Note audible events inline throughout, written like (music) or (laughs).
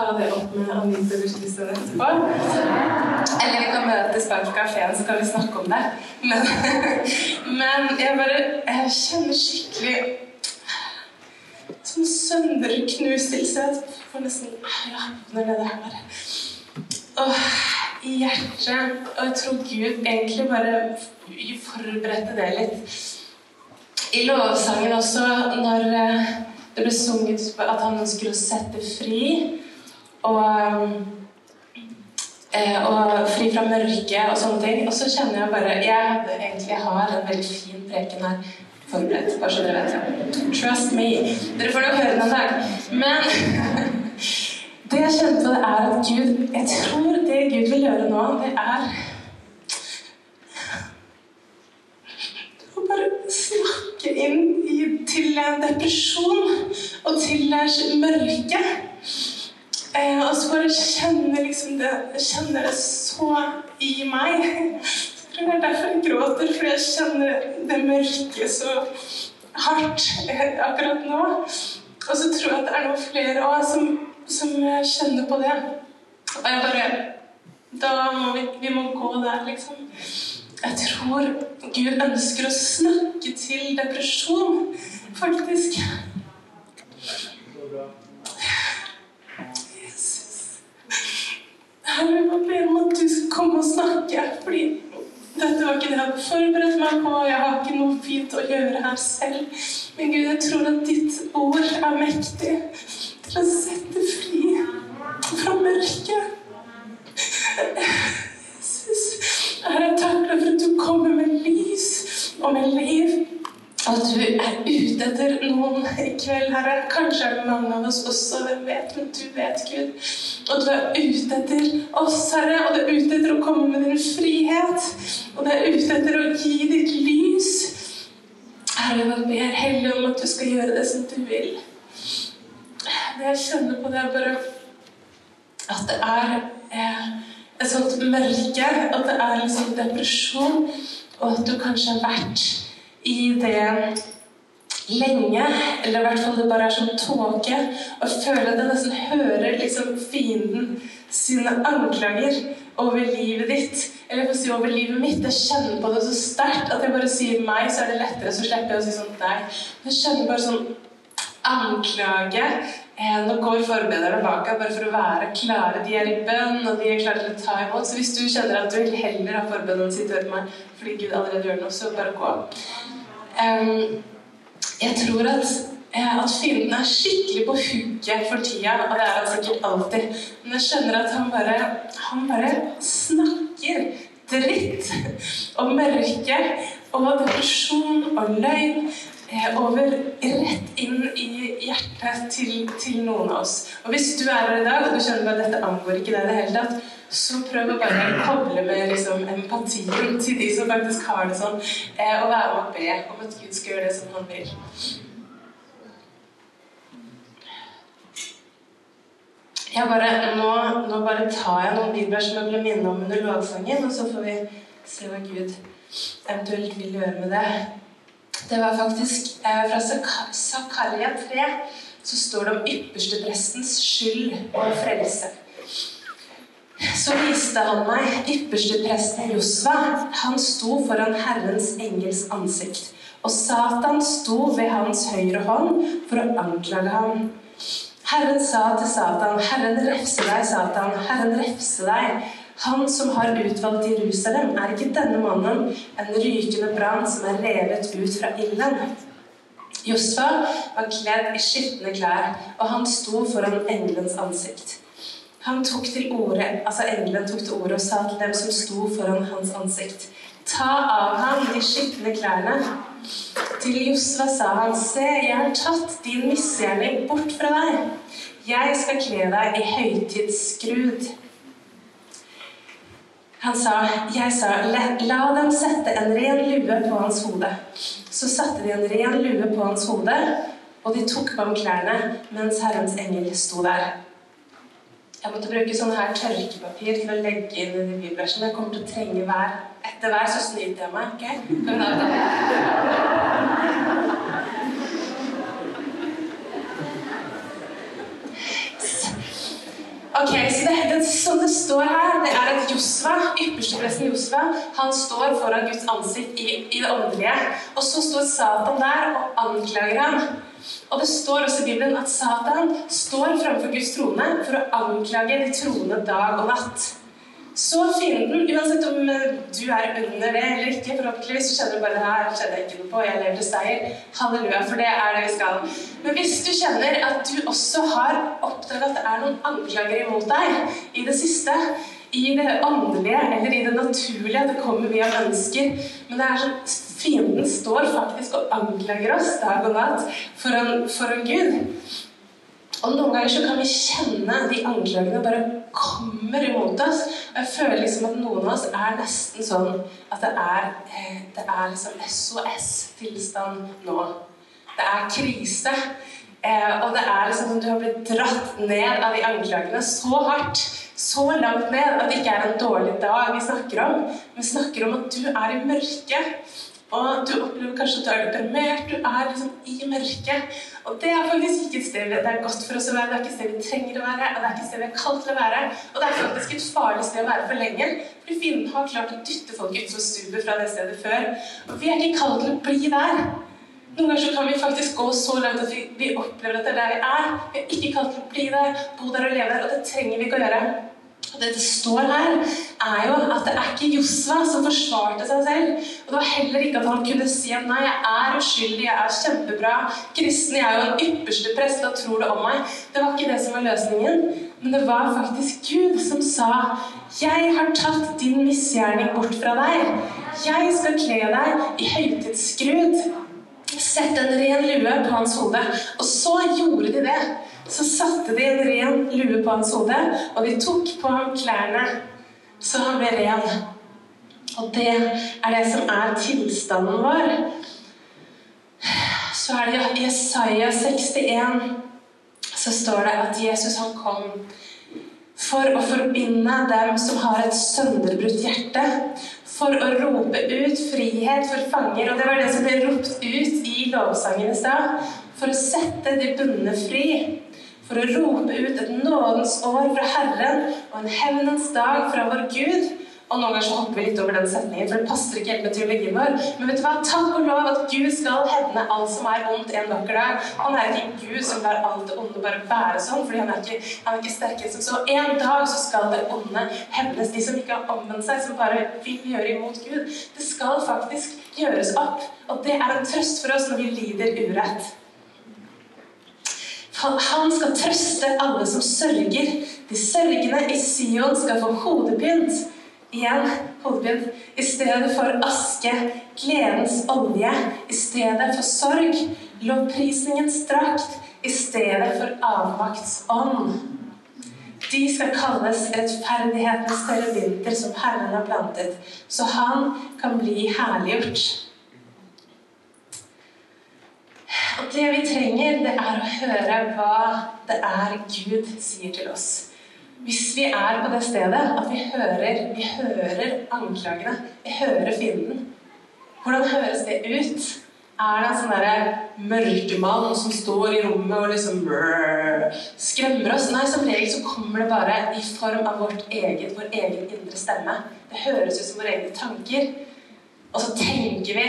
ta det opp med Anita hvis etterpå. Eller vi kan møtes bak kafeen, så kan vi snakke om det. Men, (laughs) men jeg bare jeg kjenner skikkelig sånn sønderknustelse. Jeg får nesten ja, når det der. Åh, i hjertet. Og jeg tror Gud egentlig bare forberedte det litt. I lovsangen også, når eh, det ble sunget at han ønsker å sette fri og, eh, og fri fra mørke og sånne ting. Og så kjenner jeg bare Jeg egentlig har en veldig fin preken her forberedt, bare så dere vet. Trust me. Dere får nok høre den en dag. Men (laughs) det jeg kjente det er at Gud Jeg tror det Gud vil gjøre nå, det er å bare snakke inn i, til depresjon og til mørke. Eh, og så bare kjenner liksom det, kjenner det så i meg. Jeg (laughs) det er derfor jeg gråter, fordi jeg kjenner det mørke så hardt akkurat nå. Og så tror jeg at det er noen flere òg som, som kjenner på det. Og jeg bare Da må vi, vi må gå der, liksom. Jeg tror Gud ønsker å snakke til depresjon, faktisk. Jesus. Herre, jeg ber om at du skal komme og snakke, fordi dette var ikke det jeg hadde forberedt meg på. Jeg har ikke noe fint å gjøre her selv. Men Gud, jeg tror at ditt ord er mektig til å sette fri fra mørket. Herre, jeg takker deg for at du kommer med lys og med liv. At du er ute etter noen i kveld, Herre. Kanskje er det mange av oss også, hvem vet? Men du vet, Gud. Og du er ute etter oss, Herre. Og du er ute etter å komme med din frihet. Og du er ute etter å gi ditt lys. Herre, jeg ber Hellig om at du skal gjøre det som du vil. Det jeg kjenner på, det er bare at det er eh, et sånt mørke, at det er liksom depresjon, og at du kanskje har vært i det lenge, eller i hvert fall det bare er som tåke, og føler at jeg nesten hører liksom fienden sine anklager over livet ditt, eller for å si over livet mitt. Jeg kjenner på det så sterkt at jeg bare sier meg, så er det lettere, så slipper jeg å si sånn deg. Jeg kjenner bare sånn anklage nå går forberederne bak deg bare for å være klare. De er i bønn, og de er klare til å ta imot. Så hvis du kjenner at du vil heller ha forbedrerne sitte ved meg fordi Gud allerede gjør noe, så bare gå. Jeg tror at, eh, at fienden er skikkelig på hooket for tida, og det er han sikkert alltid. Men jeg skjønner at han bare, han bare snakker dritt om mørke og depresjon og løgn Eh, over rett inn i hjertet til, til, noen av oss. Og hvis du er her i dag og du skjønner at dette angår ikke deg i det hele tatt, så prøv å bare koble med liksom, empatien til de som faktisk har det sånn, eh, og være med og be om at Gud skal gjøre det som han vil. Jeg bare, nå, nå bare tar jeg noen bibler som jeg ble minnet om under lovsangen, og så får vi se hva Gud eventuelt vil gjøre med det. Det var faktisk eh, fra Zakaria 3 så står det om yppersteprestens skyld og frelse. Så viste han meg ypperstepresten Josva. Han sto foran Herrens engels ansikt. Og Satan sto ved hans høyre hånd for å anklage ham. Herren sa til Satan, Herren refse deg, Satan, Herren refse deg. Han som har utvalgt Jerusalem, er ikke denne mannen en rykende brann som er revet ut fra ilden? Josfa var kledd i skitne klær, og han sto foran engelens ansikt. Han tok til orde, altså Engelen tok til orde og sa til dem som sto foran hans ansikt, ta av ham de skitne klærne. Til Josfa sa han, se, jeg har tatt din misgjerning bort fra deg. Jeg skal kle deg i høytidsskrud. Han sa, jeg sa, la dem sette en ren lue på hans hode. Så satte de en ren lue på hans hode, og de tok på ham klærne mens Herrens engel sto der. Jeg måtte bruke sånn her tørkepapir til å legge inn i de bibelversene. Jeg kommer til å trenge hver. Etter hver så snyter jeg meg. ok? Kom da, da. Ok, så det, det, Som det står her, det er at Josva, ypperstepresten Josva han står foran Guds ansikt i, i, det åndelige. Og så står Satan der og anklager ham. Og det står også i Bibelen at Satan står framfor Guds trone for å anklage de troende dag og natt. Så fienden, uansett om du er under det eller ikke, forhåpentligvis så kjenner du bare det her kjenner jeg ikke noe på, jeg lever til seier. Halleluja, for det er det vi skal. Men hvis du kjenner at du også har oppdaget at det er noen anklager imot deg i det siste, i det åndelige eller i det naturlige, det kommer via ønsker Men det er sånn fienden står faktisk og anklager oss dag og natt foran, foran Gud. Og noen ganger så kan vi kjenne de anklagene bare kommer imot oss. Og jeg føler liksom at noen av oss er nesten sånn at det er, eh, det er liksom SOS-tilstand nå. Det er krise. Eh, og det er liksom som du har blitt dratt ned av de anklagene så hardt, så langt ned, at det ikke er en dårlig dag vi snakker om. Vi snakker om at du er i mørket. Og du opplever kanskje at du er deprimert, du er liksom i mørket. Og det er faktisk ikke et sted det er godt for oss å være, det er ikke et sted vi trenger å være, og det er ikke et sted vi er kalt til å være. Og det er faktisk et farlig sted å være for lenge, fordi fienden har klart å dytte folk ut som stupet fra det stedet før. Og vi er ikke kalt til å bli der. Noen ganger så kan vi faktisk gå så langt at vi, opplever at det er der vi er. Vi er ikke kalt til å bli der, bo der og leve der, og det trenger vi ikke å gjøre. Og det det står her, er jo at det er ikke Josva som forsvarte seg selv. Og det var heller ikke at han kunne si at nei, jeg er uskyldig, jeg er kjempebra. Kristen, jeg er jo en ypperste prest, hva tror du om meg? Det var ikke det som var løsningen. Men det var faktisk Gud som sa jeg har tatt din misgjerning bort fra deg. Jeg skal kle deg i høytidsskrud. Sett en ren lue på hans hode. Og så gjorde de det så satte de en ren lue på hans hode, og de tok på ham klærne så han ble ren. Og det er det som er tilstanden vår. Så er det i Jesaja 61 så står det at Jesus han kom for å forbinde dem som har et sønderbrutt hjerte. For å rope ut frihet for fanger. Og det var det som ble ropt ut i lovsangen i stad. For å sette de bundne fri for å rope ut et nådens år fra Herren og en hevnens dag fra vår Gud. Og noen ganger så hopper vi litt over den setningen, for det passer ikke helt med teologien vår. Men vet du hva? Takk og lov at Gud skal hevne alt som er ondt en vakker dag. Han er ikke Gud som lar alt det onde bare være sånn, fordi han er ikke, han er ikke sterkere som så. En dag så skal det onde hevnes. De som ikke har omvendt seg, som bare vil gjøre imot Gud. Det skal faktisk gjøres opp. Og det er en trøst for oss når vi lider urett. Han skal trøste alle som sørger. De sørgende i Sion skal få hodepynt. Igjen hodepynt. I stedet for aske, gledens olje. I stedet for sorg, lovprisningens drakt. I stedet for avmaktsånd. De skal kalles rettferdighetens terebinter som Herren har plantet, så han kan bli herliggjort. Og det vi trenger, det er å høre hva det er Gud sier til oss. Hvis vi er på det stedet at vi hører, vi hører anklagene, vi hører fienden, hvordan høres det ut? Er det en sånn derre mørkemann som står i rommet og liksom skremmer oss? Nei, som regel så kommer det bare i form av vårt eget, vår egen indre stemme. Det høres ut som våre egne tanker. Og så tenker vi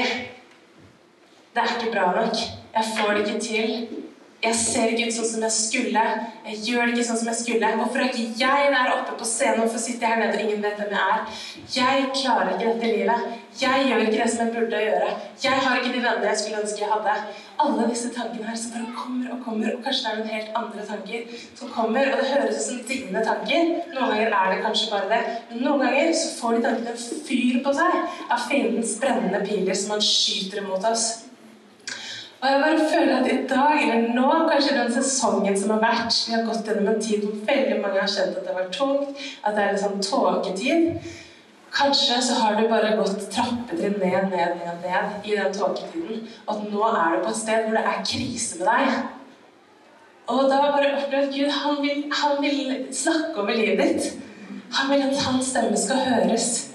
Det er ikke bra nok. Jeg får det ikke til. Jeg ser ikke ut sånn som jeg skulle. Jeg gjør det ikke sånn som jeg skulle. Hvorfor er ikke jeg der oppe på scenen? Hvorfor sitter jeg her nede og ingen vet hvem jeg er? Jeg klarer ikke dette livet. Jeg gjør ikke det som jeg burde gjøre. Jeg har ikke de vennene jeg skulle ønske jeg hadde. Alle disse tankene her som bare kommer og kommer, og kanskje det er noen helt andre tanker som kommer, og det høres ut som dine tanker. Noen ganger er det kanskje bare det, men noen ganger så får de tankene fyr på seg av fiendens brennende piler som han skyter imot oss. Og jeg bare føler at i dag, eller nå, kanskje den sesongen som har vært Vi har gått gjennom en tid hvor veldig mange har kjent at det var tungt, at det er litt sånn tåketid. Kanskje så har du bare gått trappetrinn ned, ned, ned, ned i den tåketiden. Og at nå er du på et sted hvor det er krise med deg. Og da bare opplevd at Gud han vil, han vil snakke over livet ditt. Han vil at hans stemme skal høres.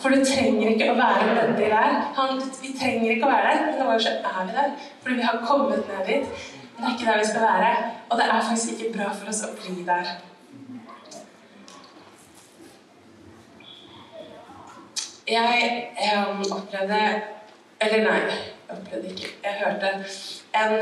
For du trenger ikke å være nødvendig der. Han, vi trenger ikke å være der, men noen ganger så er vi der. Fordi vi har kommet ned dit. Men det er ikke der vi skal være. Og det er faktisk ikke bra for oss å bli der. Jeg, jeg opplevde Eller nei, jeg opplevde ikke. Jeg hørte en,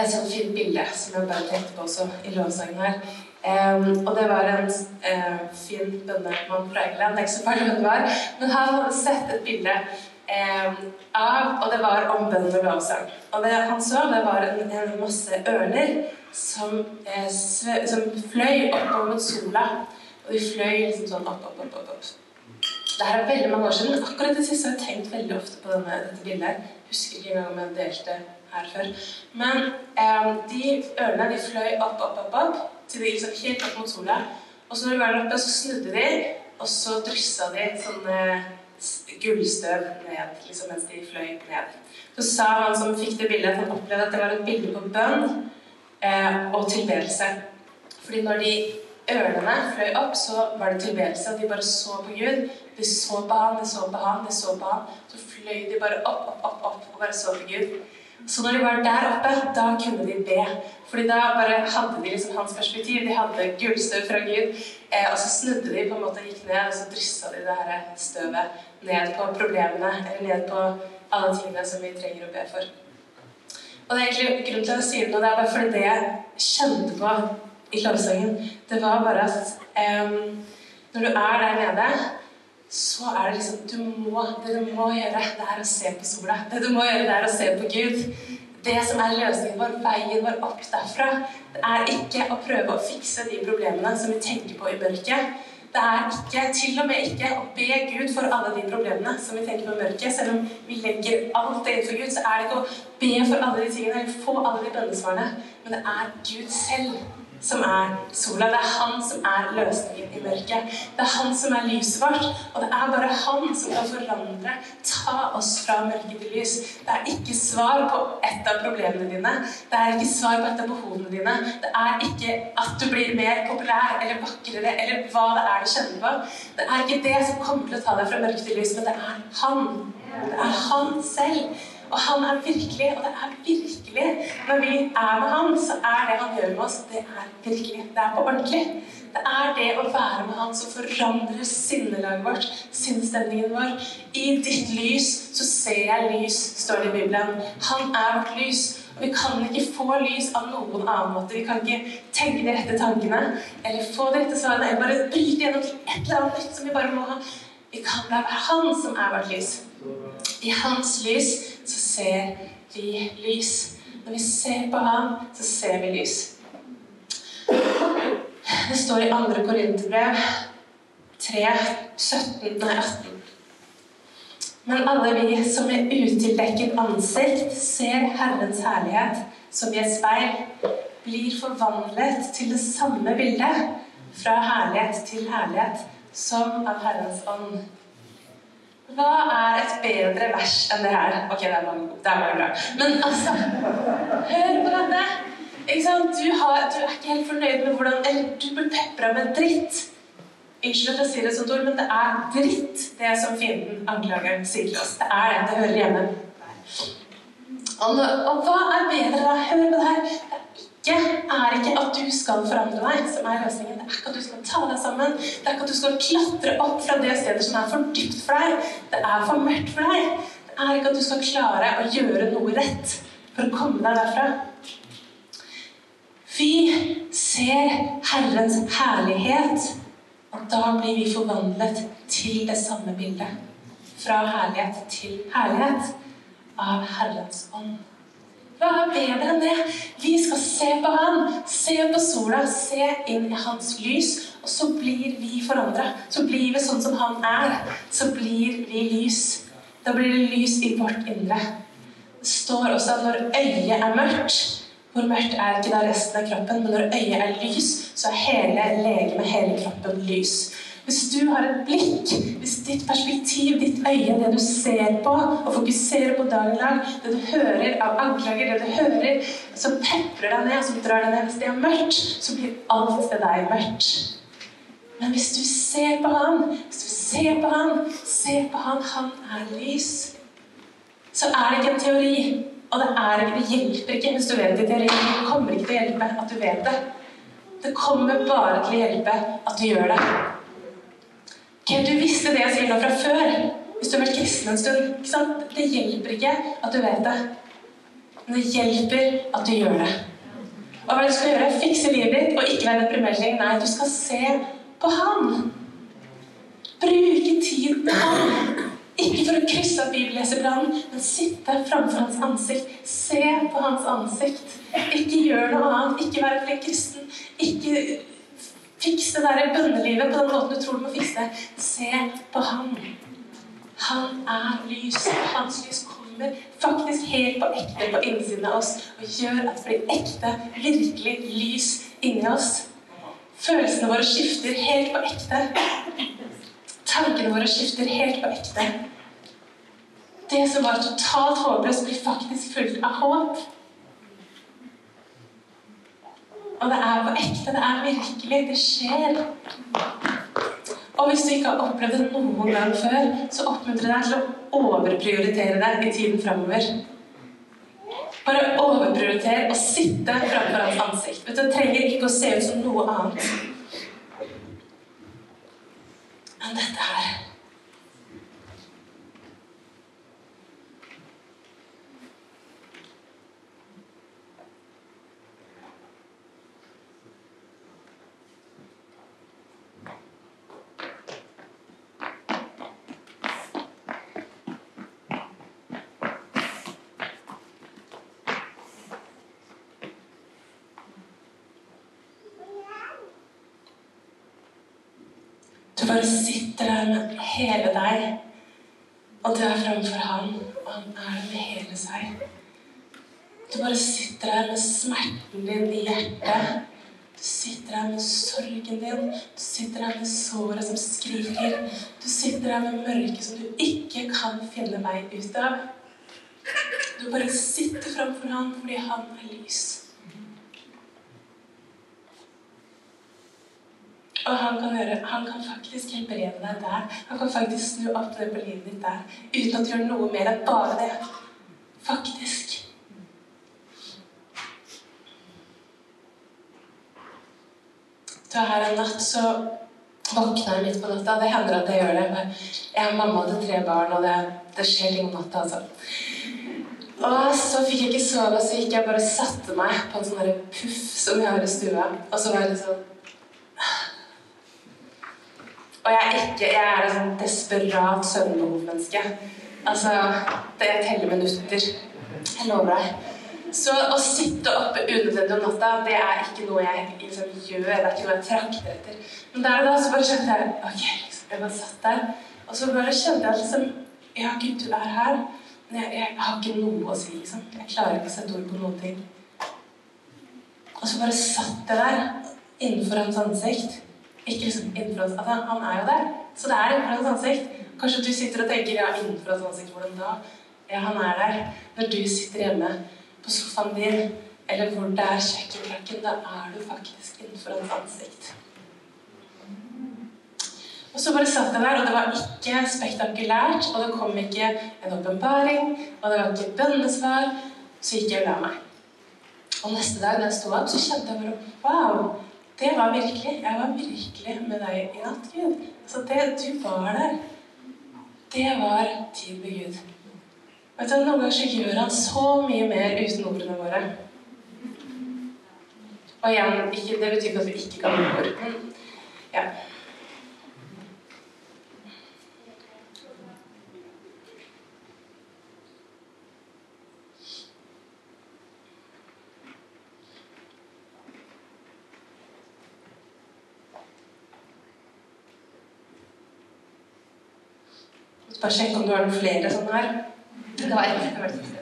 en sånn fint bilde som jeg bare tenkte på også i lovsangen her. Em, og det var en uh, fin bønnemann fra England, er ikke hvem det var, men han hadde sett et bilde um, av Og det var om bønn og lovsang. Og det han så, det var en, en masse ørner som, eh, som fløy oppover mot sola. Og de fløy liksom sånn opp, opp, opp, opp. opp. Det her er veldig mange år siden, men akkurat det siste har jeg tenkt veldig ofte på denne, dette bildet. Jeg husker ikke engang om jeg delte her før. Men eh, de ørene de fløy opp, opp, opp, opp, til de liksom helt opp mot sola. Og så når de var oppe, så snudde de, og så dryssa de sånne gullstøv ned liksom, mens de fløy ned. Så sa han som fikk det bildet, at han opplevde at det var et bilde på bønn eh, og tilbedelse. Fordi når de ørnene fløy opp, så var det tilbedelse, og de bare så på Gud. De så på han, de så på han, de så på han. Så fløy de bare opp, opp, opp, opp og bare så på Gud. Så når de var der oppe, da kunne de be. Fordi da bare hadde de liksom hans perspektiv. De hadde gullstøv fra Gud. Eh, og så snudde de på en måte og gikk ned, og så dryssa de det her støvet ned på problemene, eller ned på alle tingene som vi trenger å be for. Og det er egentlig grunnen til at jeg sier det nå, det er bare fordi det jeg kjente på i lovsangen, det var bare at eh, når du er der nede, så er det liksom du må, Det du må gjøre, det er å se på sola. Det du må gjøre, det er å se på Gud. Det som er løsningen vår, veien vår opp derfra, det er ikke å prøve å fikse de problemene som vi tenker på i mørket. Det er ikke, til og med ikke å be Gud for alle de problemene som vi tenker på i mørket. Selv om vi legger alt det innenfor Gud, så er det ikke å be for alle de tingene eller få alle de bønnesvarene. Men det er Gud selv som er sola. Det er han som er løsningen i mørket. Det er han som er lyset vårt. Og det er bare han som kan forandre, ta oss fra mørke til lys. Det er ikke svar på ett av problemene dine. Det er ikke svar på et av behovene dine. Det er ikke at du blir mer populær eller vakrere eller hva det er du kjenner på. Det er ikke det som kommer til å ta deg fra mørke til lys, men det er han. Det er han selv. Og han er virkelig, og det er virkelig Når vi er med han, så er det han gjør med oss, det er virkelig. Det er på ordentlig. Det er det å være med han som forandrer sinnelaget vårt, sinnsstemningen vår. I ditt lys så ser jeg lys, står det i Bibelen. Han er vårt lys. Og vi kan ikke få lys av noen annen måte. Vi kan ikke tenke de rette tankene eller få de rette svarene eller bare bryte gjennom til et eller annet nytt som vi bare må ha. Vi kan være han som er vårt lys. I hans lys så ser vi lys. Når vi ser på ham, så ser vi lys. Det står i 2. Korinterbrev 3, 17, nei 18. Men alle vi som med utildekket ansikt ser Herrens herlighet som i et speil, blir forvandlet til det samme bildet, fra herlighet til herlighet, som av Herrens ånd. Hva er et bedre vers enn det her? Ok, det er mange, det er mange bra. Men altså, hør på dette. Ikke sant? Du, har, du er ikke helt fornøyd med hvordan Eller du blir pepra med dritt. Unnskyld at jeg sier et sånt ord, men det er dritt, det som fienden anklager sier til oss. Det er det. Det hører hjemme. Og, og hva er bedre da? Hør på det her. Det er ikke, er ikke at du skal forandre deg, som er løsningen. Det er ikke at du skal ta deg sammen. Det er ikke at du skal klatre opp fra det stedet som er for dypt for deg. Det er for mørkt for deg. Det er ikke at du skal klare å gjøre noe rett for å komme deg derfra. Vi ser Herrens herlighet, og da blir vi forvandlet til det samme bildet. Fra herlighet til herlighet av Herrens ånd. Hva er bedre enn det? Vi skal se på han, se på sola, se inn i hans lys, og så blir vi forandra. Så blir vi sånn som han er. Så blir vi lys. Da blir det lys i vårt indre. Det står også at når øyet er mørkt Hvor mørkt er ikke da resten av kroppen, men når øyet er lys, så er hele legemet, hele kroppen, lys. Hvis du har et blikk, hvis ditt perspektiv, ditt øye, det du ser på og fokuserer på dagen lang, det du hører av anklager, det du hører som peprer deg ned, som drar deg ned Hvis det er mørkt, så blir alt ved deg mørkt. Men hvis du ser på han, hvis du ser på han, ser på han, han er lys, så er det ikke en teori. Og det, er, det hjelper ikke hvis du vet det i. Det kommer ikke til å hjelpe at du vet det. Det kommer bare til å hjelpe at du gjør det. Ok, Du visste det jeg sier nå fra før. Hvis du har vært kristen en stund. ikke sant? Det hjelper ikke at du vet det. Men det hjelper at du gjør det. Og hva du skal gjøre? Fikse livet ditt og ikke være deprimert lenger. Nei, du skal se på Han. Bruke tid med Han. Ikke for å krysse av bibelleserplanen, men sitte framfor hans ansikt. Se på hans ansikt. Ikke gjør noe annet. Ikke være flink kristen. Ikke fiks det der bønnelivet på den måten du tror du må fikse det. Se på han. Han er lys. Hans lys kommer faktisk helt på ekte på innsiden av oss og gjør at det blir ekte, virkelig lys inni oss. Følelsene våre skifter helt på ekte. Tankene våre skifter helt på ekte. Det som var totalt håpløst, blir faktisk fullt av håp. Og det er på ekte. Det er virkelig. Det skjer. Og hvis du ikke har opplevd det noen gang før, så oppmuntrer jeg deg til å overprioritere det i tiden framover. Bare overprioritere å sitte framfor hans ansikt. Du, Det trenger ikke å se ut som noe annet enn dette her. Du bare sitter der med hele deg, og du er framfor han, og han er det med hele seg. Du bare sitter her med smerten din i hjertet. Du sitter her med sorgen din. Du sitter her med såret som skriker. Du sitter her med mørket som du ikke kan finne vei ut av. Du bare sitter framfor han fordi han er lys. Og han kan, gjøre, han kan faktisk helbrede deg der. Han kan faktisk snu opp ned på livet ditt der. Uten at du gjør noe mer enn bare det. Faktisk. Så her en natt så våkna jeg midt på natta. Det hender at jeg gjør det. Jeg er mamma til tre barn, og det, det skjer ting om natta, altså. Og så fikk jeg ikke sove, så gikk jeg bare og satte meg på en sånn puff som jeg har i stua. Og så var jeg litt sånn og jeg er, ikke, jeg er et sånn desperat søvnbehovmenneske. Altså, det teller minutter. Jeg lover deg. Så å sitte oppe unødvendig om natta, det er ikke noe jeg liksom gjør. Det er ikke noe jeg trakter etter. Men der og da så bare kjente jeg ok, liksom, jeg bare satt der. Og så bare kjente jeg liksom Ja, Gud, du er her. Men jeg, jeg har ikke noe å si, liksom. Jeg klarer ikke å sette ord på noen ting. Og så bare satt jeg der innenfor hans ansikt. Ikke liksom innenfor hans altså, Han er jo der. Så det er innenfor hans ansikt. Kanskje du sitter og tenker ja, innenfor hans ansikt, hvordan da? Ja, han er der. Når du sitter hjemme på sofaen din, eller hvor det er kjøkkenkrakken, da er du faktisk innenfor hans ansikt. Og så bare satt jeg der, og det var ikke spektakulært, og det kom ikke en åpenbaring, og det var ikke bønnesvar. Så gikk jeg og la meg. Og neste dag da jeg sto opp, så kjente jeg bare Wow! Det var virkelig. Jeg var virkelig med deg i natt, Gud. Så det, du var der. Det var tid med Gud. Vet du, Noen ganger gjør han så mye mer uten ordene våre. Og igjen, ikke, det betyr ikke at vi ikke kan ord. Men ja. Bare sjekke om du har noen flere sånne her. Det var ett. Det var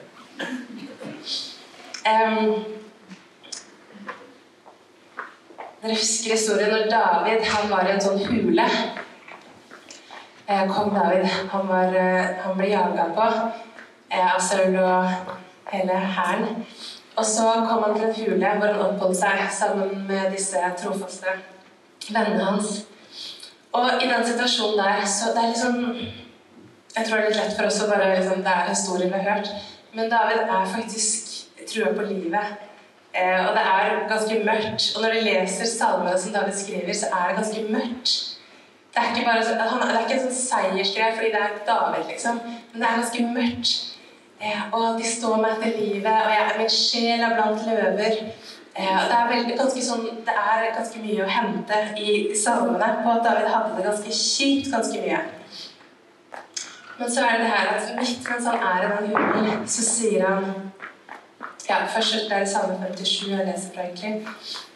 dere husker historien når David han var i en sånn hule. Eh, Kong David han, var, eh, han ble jaga på eh, av Saul og hele hæren. Og så kom han til en hule hvor han oppholdt seg sammen med disse trofaste vennene hans. Og i den situasjonen der så det er liksom Jeg tror det er litt lett for oss å bare liksom, Det er historien vi har hørt. Men David er faktisk trua på livet. Eh, og det er ganske mørkt. Og når du leser salmene som David skriver, så er det ganske mørkt. Det er ikke bare han, det er ikke en sånn seiersgreie fordi det er David, liksom. Men det er ganske mørkt. Eh, og de står meg etter livet, og jeg, min sjel er blant løver. Eh, det, er veldig, ganske sånn, det er ganske mye å hente i salmene på at David hadde det ganske kjipt ganske mye. Men så er det det her at midt mens han er i den hulen, så sier han ja, Først er det Salme 57 jeg leser fra, egentlig.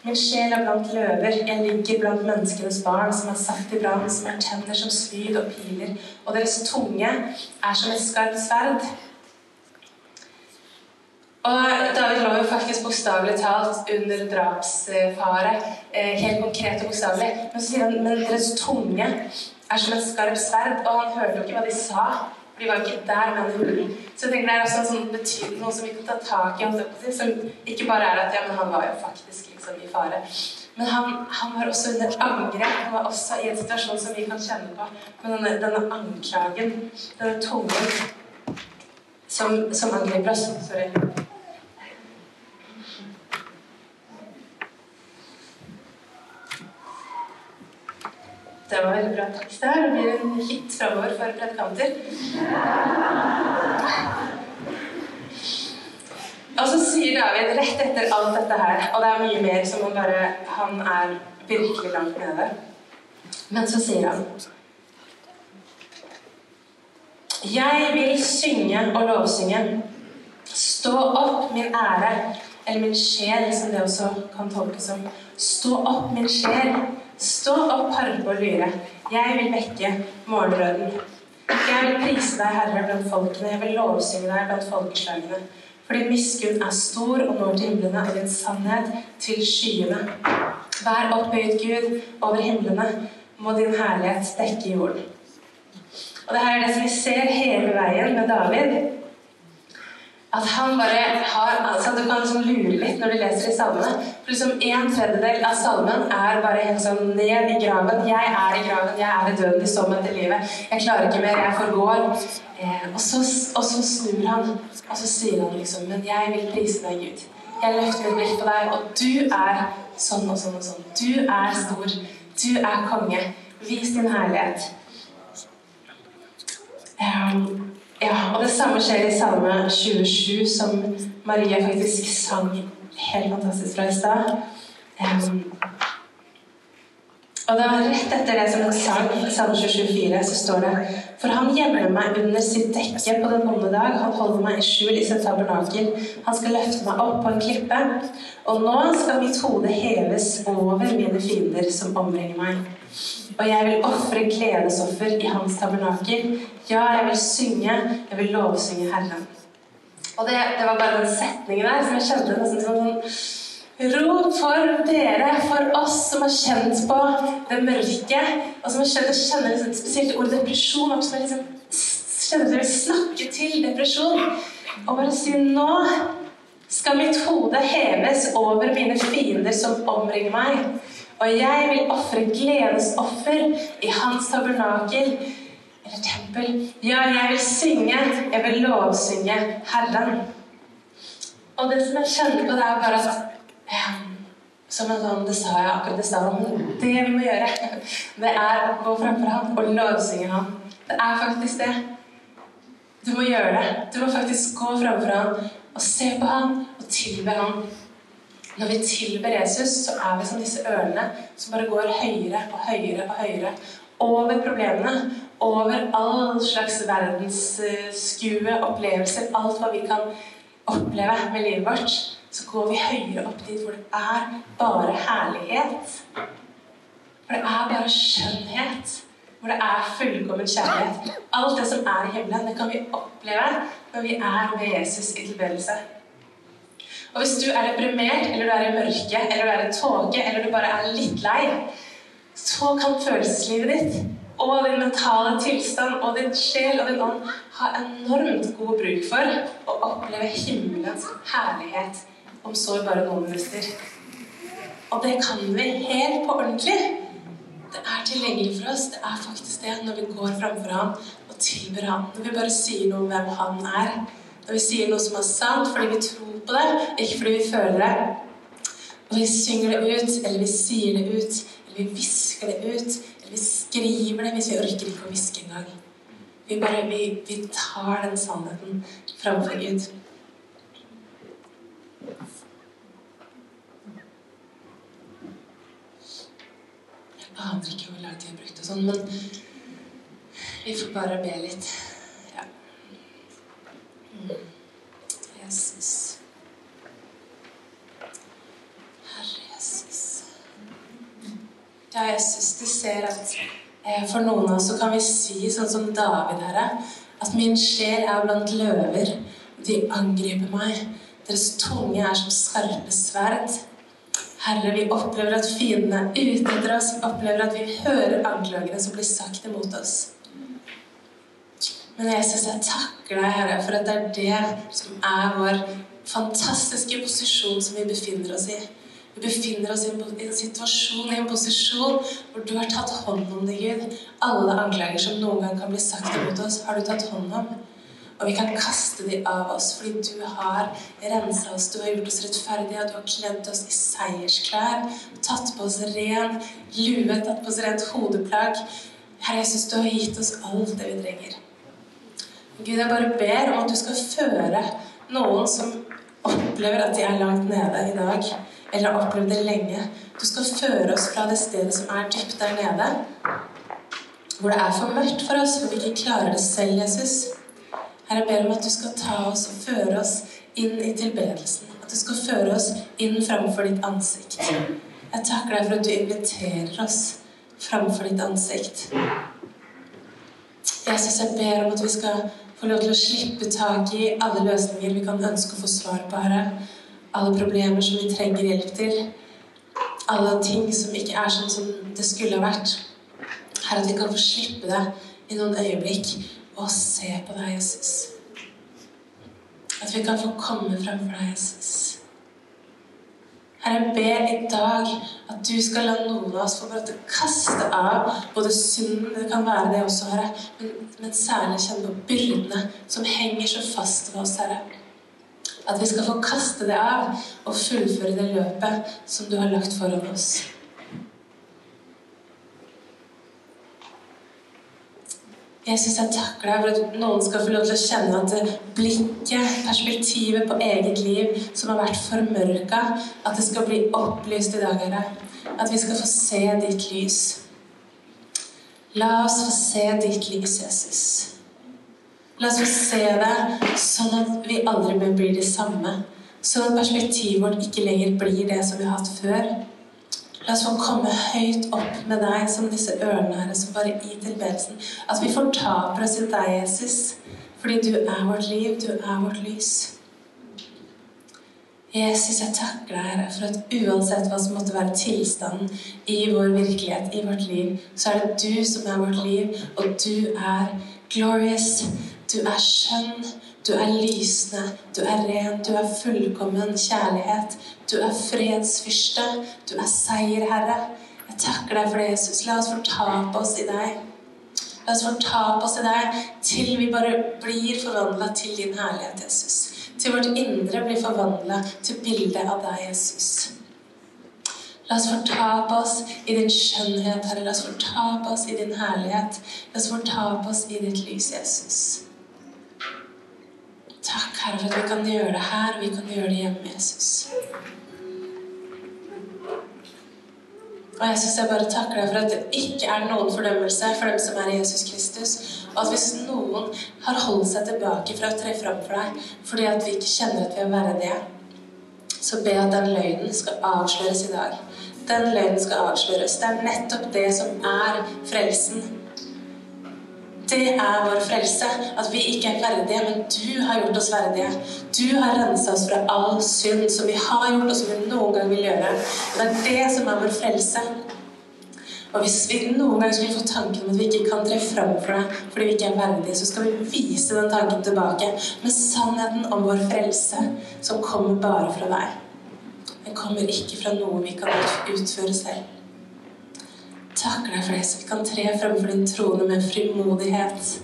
Min sjel er blant løver, jeg ligger blant menneskenes barn, som er saft i brann, som har tenner som spyd og piler, og deres tunge er som et skarpt sverd. Og David lå jo faktisk bokstavelig talt under drapsfare. Eh, helt konkret og bokstavelig. Men så sier han men deres tunge er som et skarpt sverd. Og han hørte jo ikke hva de sa. For de var ikke der hulen. Så jeg tenker det er også en sånn betydning, noe som vi kan ta tak i. Som ikke bare er at ja, men han var jo faktisk liksom i fare. Men han, han var også under angrep. Han var også i en situasjon som vi kan kjenne på. Med denne, denne anklagen, denne tungen som, som angriper oss Sorry. Det var veldig bra tekst her. Det blir en hit framover for predikanter. Og så sier David rett etter alt dette her, og det er mye mer som han bare Han er virkelig langt nede. Men så sier han Jeg vil synge og lovsynge. Stå opp, min ære, eller min sjel, som det også kan tolkes som. Stå opp, min sjel. Stå opp, harpe og lyre. Jeg vil vekke morgenrøden. Jeg vil prise deg, Herre, blant folkene. Jeg vil lovsynge deg blant folkeslagene. For din miskunn er stor og når til himlene, og din sannhet til skyene. Vær opphøyet Gud over himlene. Må din herlighet dekke jorden. Og det her er det som vi ser hele veien med David at han bare har altså Du kan liksom lure litt når du leser i salmene. For liksom En tredjedel av salmen er bare helt sånn ned i graven. Jeg er i graven, jeg er i døden, i så til livet. Jeg klarer ikke mer, jeg forgår. Eh, og, så, og, så, snur han, og så sier han liksom Men jeg vil prise deg, Gud. Jeg løfter mitt blikk på deg, og du er sånn og sånn og sånn. Du er stor. Du er konge. Vis din herlighet. Um, ja, og det samme skjer i Salme 27, som Maria faktisk sang helt fantastisk fra i stad. Um, og det var rett etter det som hun sang, i Salme 27,4, så står det For han gjemmer meg under sitt dekke på den onde dag. Han holder meg i skjul i sitt tabernakel. Han skal løfte meg opp på en klippe. Og nå skal mitt hode heves over mine fiender som omringer meg. Og jeg vil ofre gledesoffer i hans tabernakel. Ja, jeg vil synge, jeg vil lovsynge Herren. Og det, det var bare den setningen der som jeg kjente nesten som sånn Rop for dere, for oss som har kjent på det mørke, og som har kjent, kjenner liksom, spesielt ordet depresjon, opp som liksom, kjenner dere snakke til depresjon. Og bare si nå skal mitt hode heves over mine fiender som omringer meg. Og jeg vil ofre gledesoffer i hans tabernakel eller tempel. Ja, jeg vil synge, jeg vil lovsynge Herren. Og det som jeg kjenner på, det er bare ja, Som en sånn, Det sa jeg akkurat i stad. Det vi må gjøre, det er å gå framfor ham og lovsynge ham. Det er faktisk det. Du må gjøre det. Du må faktisk gå framfor ham og se på ham og tilbe ham. Når vi tilber Jesus, så er vi som disse ørene som bare går høyere og høyere og høyere over problemene. Over all slags verdensskue, opplevelser, alt hva vi kan oppleve med livet vårt. Så går vi høyere opp dit hvor det er bare herlighet. For det er bare skjønnhet. Hvor det er fullkommen kjærlighet. Alt det som er i himmelen, det kan vi oppleve når vi er med Jesus i tilbedelse. Og hvis du er deprimert, eller du er i mørket, eller du er i tåke, eller du bare er litt lei, så kan følelseslivet ditt og din mentale tilstand og din sjel og din ånd ha enormt god bruk for å oppleve himmelens herlighet om så bare noen minutter. Og det kan vi helt på ordentlig. Det er tilgjengelig for oss. Det er faktisk det når vi går framfor ham og tilber ham. Når vi bare sier noe om hvem han er. Når vi sier noe som er sant fordi vi tror på det, ikke fordi vi føler det. Og vi synger det ut, eller vi sier det ut, eller vi hvisker det ut, eller vi skriver det hvis Vi bare vi, vi tar den sannheten framfor Gud. Jeg aner ikke hvor lang tid jeg brukte sånn, men vi får bare be litt. Ja. Mm. Jesus. Herre Jesus. Ja, Jesus, du ser at eh, for noen av oss så kan vi si sånn som David, Herre, at min sjel er blant løver. De angriper meg. Deres tunge er som skarpe sverd. Herre, vi opplever at fiendene er ute etter oss. Vi opplever at vi hører anklagene som blir sagt imot oss. Men Jesus, jeg takker deg, Herre, for at det er det som er vår fantastiske posisjon som vi befinner oss i. Vi befinner oss i en, situasjon, i en posisjon hvor du har tatt hånd om det, Gud. Alle anklager som noen gang kan bli sagt imot oss, har du tatt hånd om. Og vi kan kaste de av oss fordi du har rensa oss, du har gjort oss rettferdige, og du har kledd oss i seiersklær, tatt på oss ren lue, tatt på oss rent hodeplagg. Herre Jesus, du har gitt oss alt det vi trenger. Gud, jeg bare ber om at du skal føre noen som opplever at de er langt nede i dag, eller har opplevd det lenge. Du skal føre oss fra det stedet som er dypt der nede, hvor det er for mørkt for oss, hvor vi ikke klarer det selv, Jesus. Herre, jeg ber om at du skal ta oss og føre oss inn i tilbedelsen. At du skal føre oss inn framfor ditt ansikt. Jeg takker deg for at du inviterer oss framfor ditt ansikt. Jesus, jeg ber om at vi skal få lov til å slippe tak i alle løsninger vi kan ønske å få svar på, Herre. Alle problemer som vi trenger hjelp til. Alle ting som ikke er sånn som det skulle ha vært. Herre, at vi kan få slippe det i noen øyeblikk og se på deg, Jesus. At vi kan få komme framfor deg, Jesus. Herre, jeg ber i dag at du skal la noen av oss få bare kaste av både synden, det kan være det også, Herre, men, men særlig kjenne på byrdene som henger så fast ved oss, Herre. At vi skal få kaste det av og fullføre det løpet som du har lagt foran oss. Jesus, jeg takker deg for at noen skal få lov til å kjenne at blikket, perspektivet på eget liv som har vært formørka, at det skal bli opplyst i dag, Herre. At vi skal få se ditt lys. La oss få se ditt lys, Jesus. La oss se det sånn at vi aldri mer blir de samme. Sånn at perspektivet vårt ikke lenger blir det som vi har hatt før. La oss få komme høyt opp med deg som disse ørene, her, som bare i tilbedelsen. At vi fortaper oss i deg, Jesus, fordi du er vårt liv, du er vårt lys. Jesus, jeg takker deg, Herre, for at uansett hva som måtte være tilstanden i vår virkelighet, i vårt liv, så er det du som er vårt liv, og du er glorious, du er skjønn, du er lysende, du er ren, du er fullkommen kjærlighet. Du er fredsfyrste, du er seierherre. Jeg takker deg for det, Jesus. La oss fortape oss i deg. La oss fortape oss i deg til vi bare blir forvandla til din herlighet, Jesus. Til vårt indre blir forvandla til bildet av deg, Jesus. La oss fortape oss i din skjønnhet, Herre. La oss fortape oss i din herlighet. La oss fortape oss i ditt lys, Jesus. Takk, Herre, for at vi kan gjøre det her, og vi kan gjøre det hjemme, Jesus. Og jeg synes jeg bare takker deg for at det ikke er noen fordømmelse for dem som er i Jesus Kristus. Og at hvis noen har holdt seg tilbake fra å tre fram for deg fordi at vi ikke kjenner at vi er verdige, så be at den løgnen skal avsløres i dag. Den løgnen skal avsløres. Det er nettopp det som er frelsen. Det er vår frelse. At vi ikke er verdige, men du har gjort oss verdige. Du har rensa oss fra all synd som vi har gjort, og som vi noen gang vil gjøre. Og det er det som er vår frelse. Og hvis vi noen gang skulle få tanken om at vi ikke kan tre fram for deg fordi vi ikke er verdige, så skal vi vise den tanken tilbake med sannheten om vår frelse, som kommer bare fra deg. Den kommer ikke fra noe vi kan utføre selv takker deg for det, så vi kan tre fremfor din trone med frimodighet.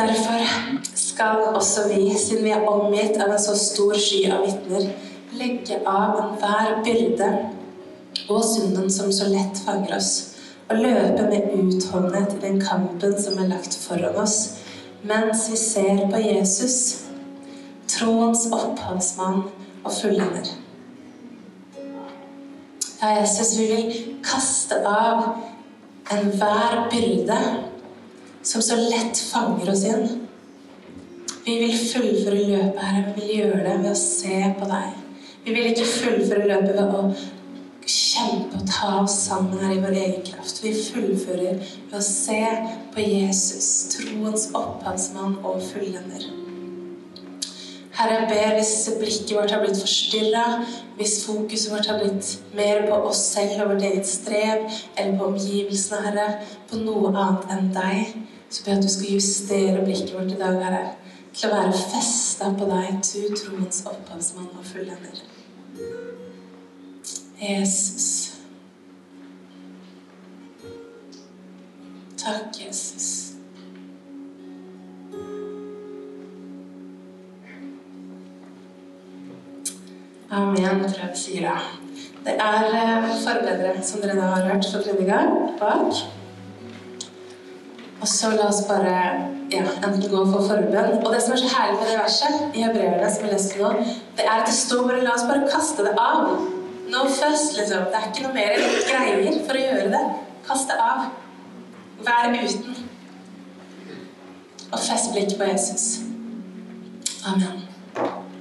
Derfor skal også vi, siden vi er omgitt av en så stor sky av vitner, legge av enhver byrde og synden som så lett fanger oss, og løpe med utholdenhet i den kampen som er lagt foran oss, mens vi ser på Jesus, troens opphavsmann og fullender. Ja, Jesus, vi vil kaste av enhver byrde som så lett fanger oss inn. Vi vil fullføre løpet Herre. Vi vil gjøre det ved å se på deg. Vi vil ikke fullføre løpet ved å kjempe og ta oss sammen her i vår egen kraft. Vi fullfører ved å se på Jesus, troens opphavsmann og fullender. Herre, jeg ber hvis blikket vårt har blitt forstyrra, hvis fokuset vårt har blitt mer på oss selv og vårt eget strev, eller på omgivelsene, Herre, på noe annet enn deg, så ber jeg at du skal justere blikket vårt i dag, Herre, til å være festa på deg, du troens opphavsmann og fullender. Jesus. Takk, Jesus. Amen, tror jeg vi sier da. Det er eh, forbedere, som dere da har hørt for tredje gang, bak. Og så la oss bare ja, enten gå for forbønn. Og det som er så herlig med det verset i hebreerne som vi leste nå, det er at det står bare La oss bare kaste det av. No fuss, liksom. Det er ikke noe mer greier for å gjøre det. Kast det av. Vær uten. Og fest blikket på Jesus. Amen.